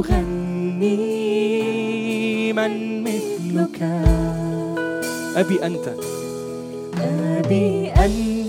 وأغني من مثلك. أبي أنت. أبي أنت.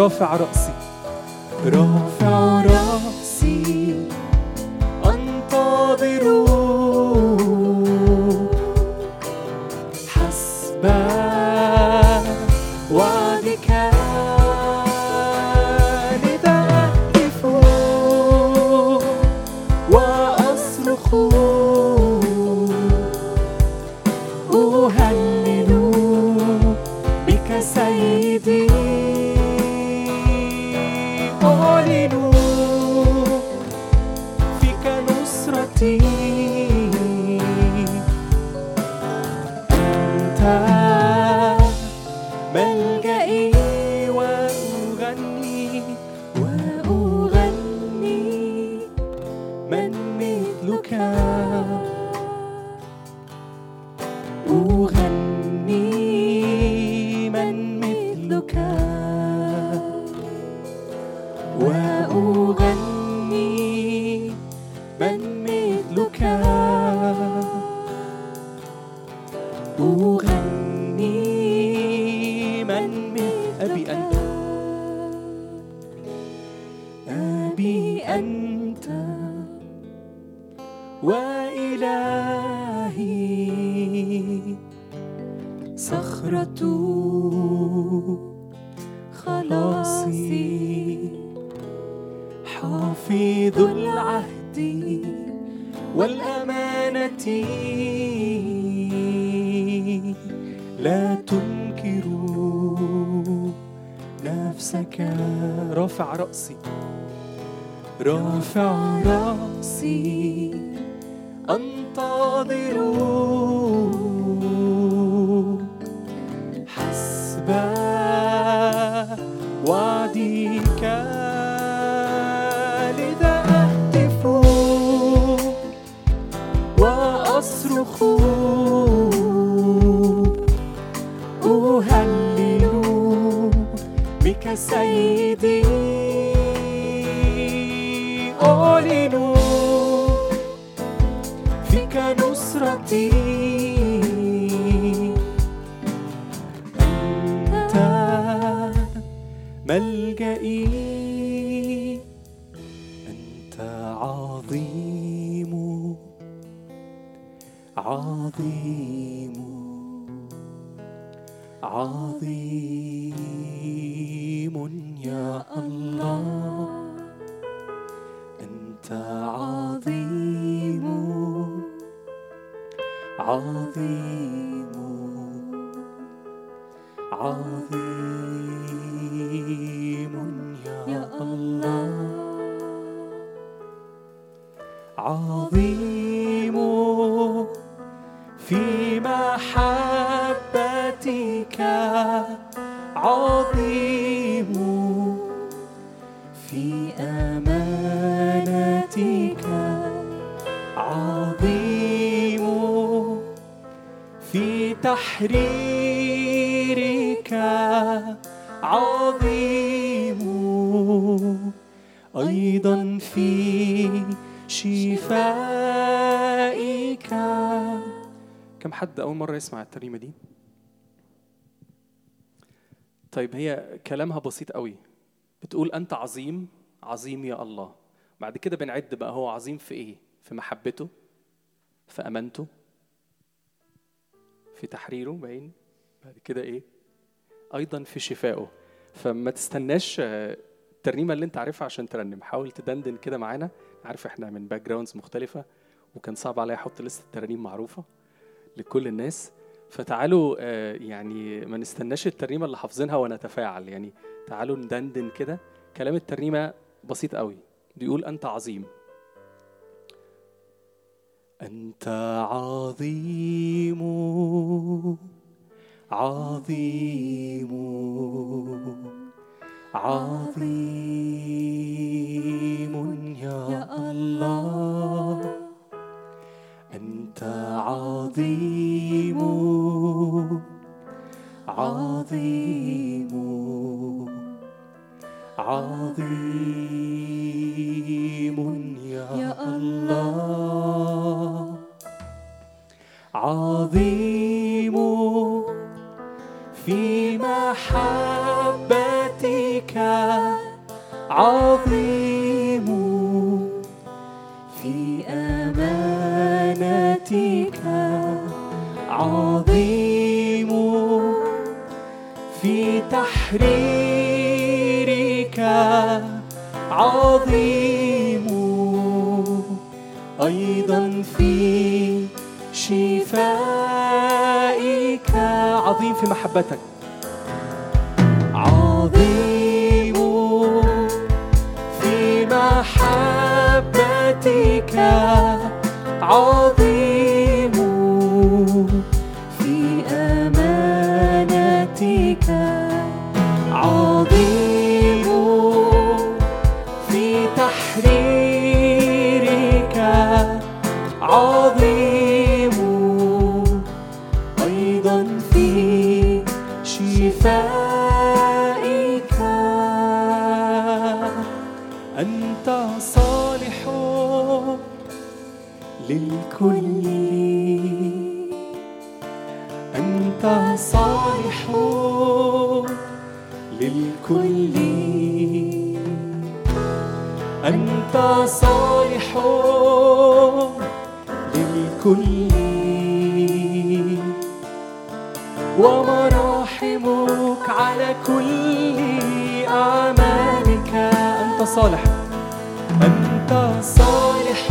رافع رأسي. رافع رأسي. أنتظر حسب وعدك أهلل بك سيدي. والأمانة لا تنكروا نفسك. رافع رأسي. رافع رأسي. أنتظر. حسب وعدك. وأصرخ أهلل بك سيدي أعلن فيك نصرتي عظيم. عظيم يا الله. أنت عظيم. عظيم. عظيم يا الله. عظيم. في محبتك عظيم. في أمانتك عظيم. في تحريرك عظيم. أيضا في شفائك كم حد أول مرة يسمع الترنيمة دي؟ طيب هي كلامها بسيط قوي. بتقول أنت عظيم عظيم يا الله. بعد كده بنعد بقى هو عظيم في إيه؟ في محبته في أمانته في تحريره باين. بعد كده إيه؟ أيضا في شفائه. فما تستناش آه، الترنيمة اللي أنت عارفها عشان ترنم. حاول تدندن كده معانا. عارف إحنا من backgrounds مختلفة وكان صعب عليا أحط لستة ترانيم معروفة. لكل الناس. فتعالوا آه، يعني ما نستناش الترنيمة اللي حافظينها ونتفاعل. يعني تعالوا ندندن كده. كلام الترنيمة بسيط قوي. بيقول أنت عظيم. أنت عظيم. عظيم. عظيم يا الله. أنت عظيم. عظيم. عظيم. في تحريرك عظيم. أيضا في شفائك عظيم في محبتك. عظيم في محبتك عظيم عظيم أنت صالح للكل. ومراحمك على كل أعمالك أنت صالح. أنت صالح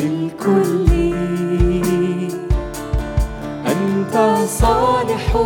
للكل. أنت صالح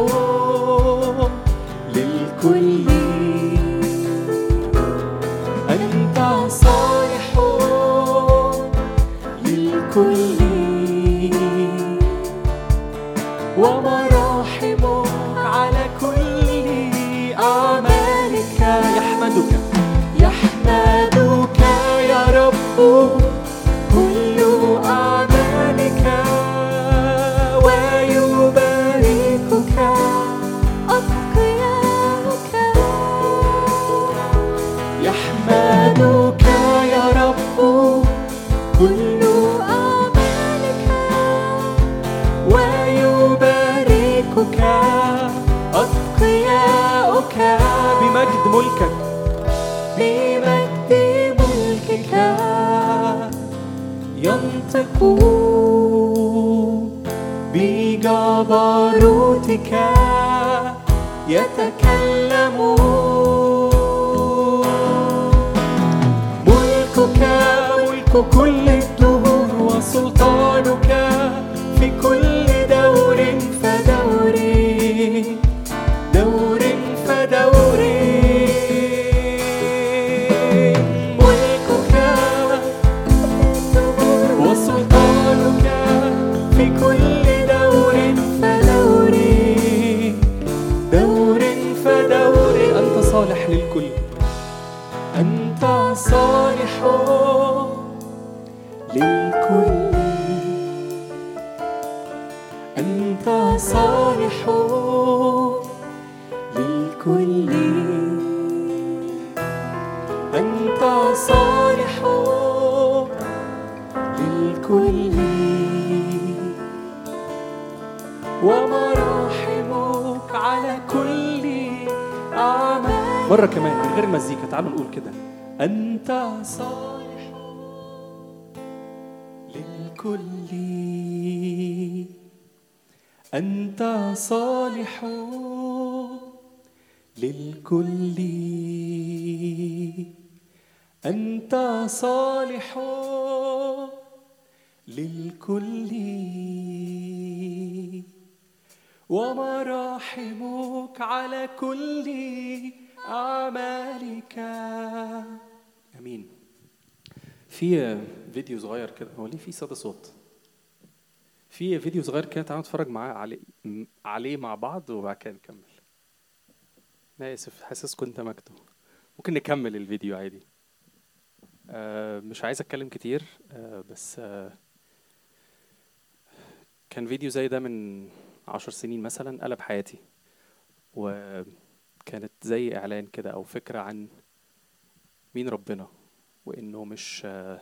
ينطقون بجبروتك يتكلمون. ملكك ملك كل الدهور وسلطانك في كل مرة كمان من غير مزيكا تعالوا نقول كده. أنت صالح للكل. أنت صالح للكل. أنت صالح للكل. ومراحمك على كل أعمالك. آمين. في فيديو صغير كده هو ليه في صدى صوت؟ في فيديو صغير كده تعالوا نتفرج معاه عليه عليه مع بعض وبعد كده نكمل. أنا آسف حاسسكم انت مكتوب ممكن نكمل الفيديو عادي. آه مش عايز أتكلم كتير آه بس آه كان فيديو زي ده من عشر سنين مثلا قلب حياتي وكانت زي إعلان كده أو فكرة عن مين ربنا وإنه مش آه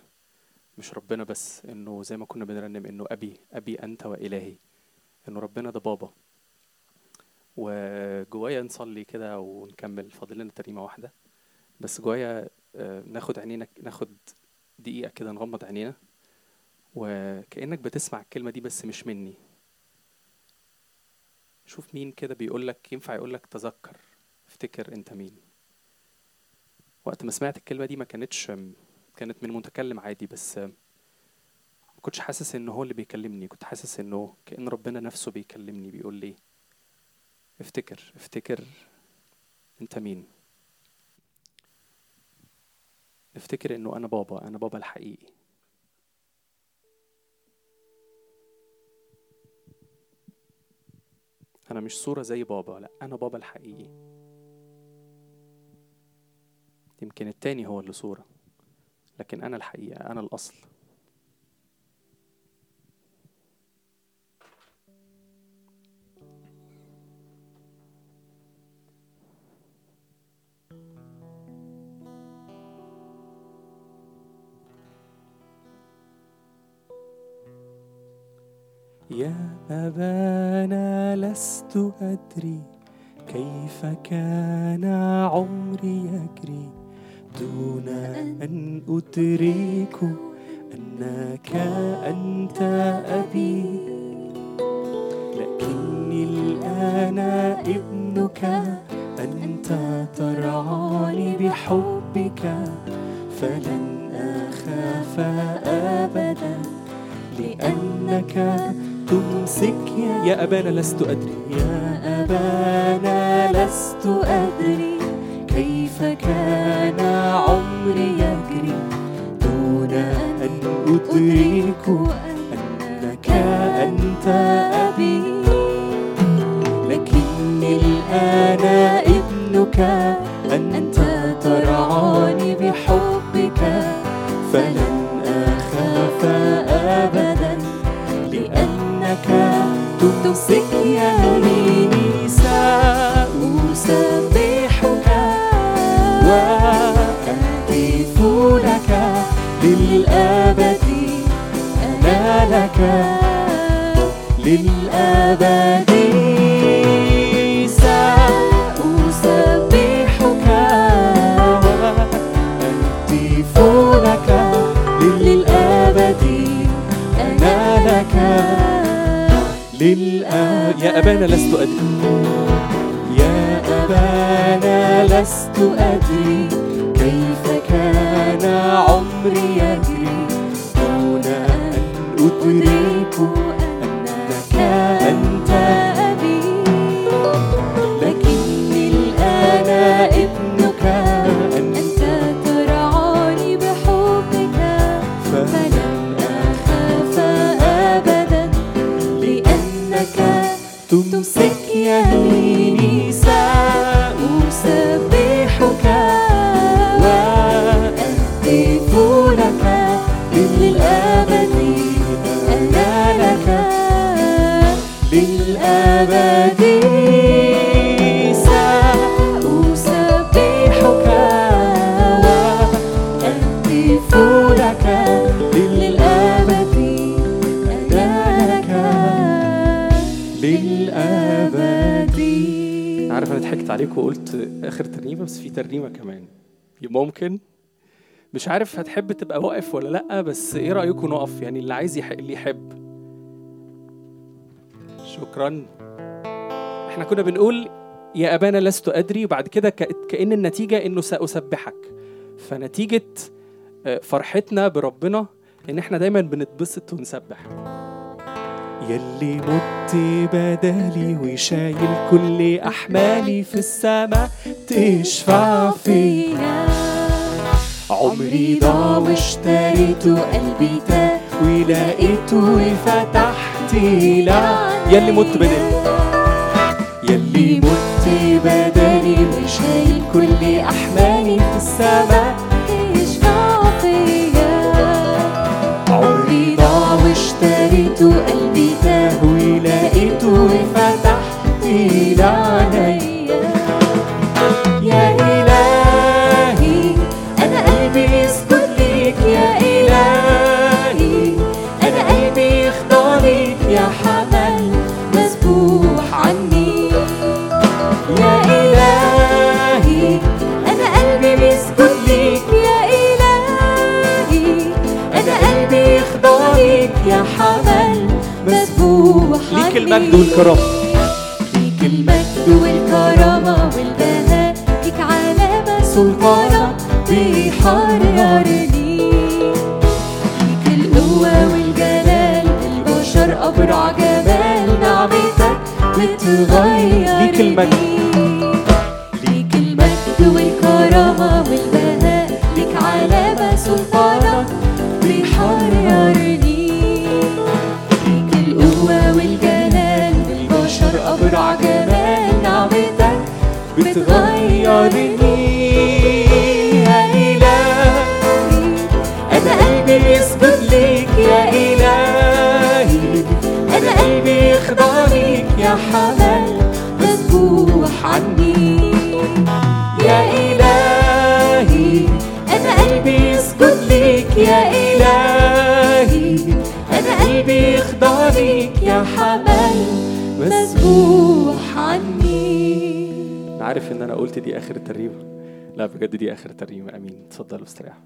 مش ربنا بس إنه زي ما كنا بنرنم إنه أبي أبي أنت وإلهي. إنه ربنا ده بابا. وجوايا نصلي كده ونكمل. فاضل لنا ترنيمه واحدة. بس جوايا آه، ناخد عينينا ناخد دقيقة كده نغمض عينينا. وكأنك بتسمع الكلمة دي بس مش مني. شوف مين كده بيقول لك ينفع يقول لك تذكر افتكر أنت مين. وقت ما سمعت الكلمة دي ما كانتش كانت من متكلم عادي بس ما كنتش حاسس انه هو اللي بيكلمني. كنت حاسس إنه كأن ربنا نفسه بيكلمني بيقول لي افتكر افتكر أنت مين. افتكر إنه أنا بابا أنا بابا الحقيقي. أنا مش صورة زي بابا لأ أنا بابا الحقيقي. يمكن التاني هو اللي صورة. لكن أنا الحقيقة أنا الأصل. يا أبانا لست أدري كيف كان عمري يجري. دون أن أدرك أنك أنت أبي. لكني الآن ابنك أنت ترعاني بحبك فلن أخاف أبدا. لأنك تمسك يا, يا أبانا لست أدري يا أبانا لست أدري كيف كان عمري يجري دون أن أدرك أنك أنت أبي لكني الآن ابنك أنت ترعاني بحبك فلن أخاف أبدا لأنك تمسك يميني لك. للأبد يا أبانا لست أدري. يا أبانا لست أدري. كيف كان عمري يجري دون أن أدرك لأنك تمسك يميني سأسبحك وأهتف لك للأبد أنا لك للأبد للأبد عارف أنا ضحكت عليك وقلت آخر ترنيمة بس في ترنيمة كمان. ممكن؟ مش عارف هتحب تبقى واقف ولا لأ بس إيه رأيكم نقف؟ يعني اللي عايز يحب اللي يحب. شكرا. إحنا كنا بنقول يا أبانا لست أدري. وبعد كده كأن النتيجة إنه سأسبحك فنتيجة آه، فرحتنا بربنا إن إحنا دايما بنتبسط ونسبح. يلي مت بدالي وشايل كل أحمالي في السماء تشفع فيا عمري ضاع واشتريته قلبي تاه ولقيته وفتحت لعنة يلي مت بدالي يلي مت بدالي وشايل كل أحمالي في السماء اشفع فيا. عمري ضاع واشتريته قلبي والكرامة. ليك المجد والكرامة والبهاء ليك علامة سلطانة بيحررني ليك القوة والجلال البشر أبرع جمال نعمتك بتغير ليك المجد. بتغيرني يا إلهي أنا قلبي يسجد ليك يا إلهي أنا قلبي يخضع ليك يا حمل مسبوح عني يا إلهي أنا قلبي يسجد ليك يا إلهي أنا قلبي يخضع ليك يا حمل عارف إن أنا قلت دي آخر الترنيمه لا بجد دي آخر الترنيمه آمين. اتفضلوا استريحوا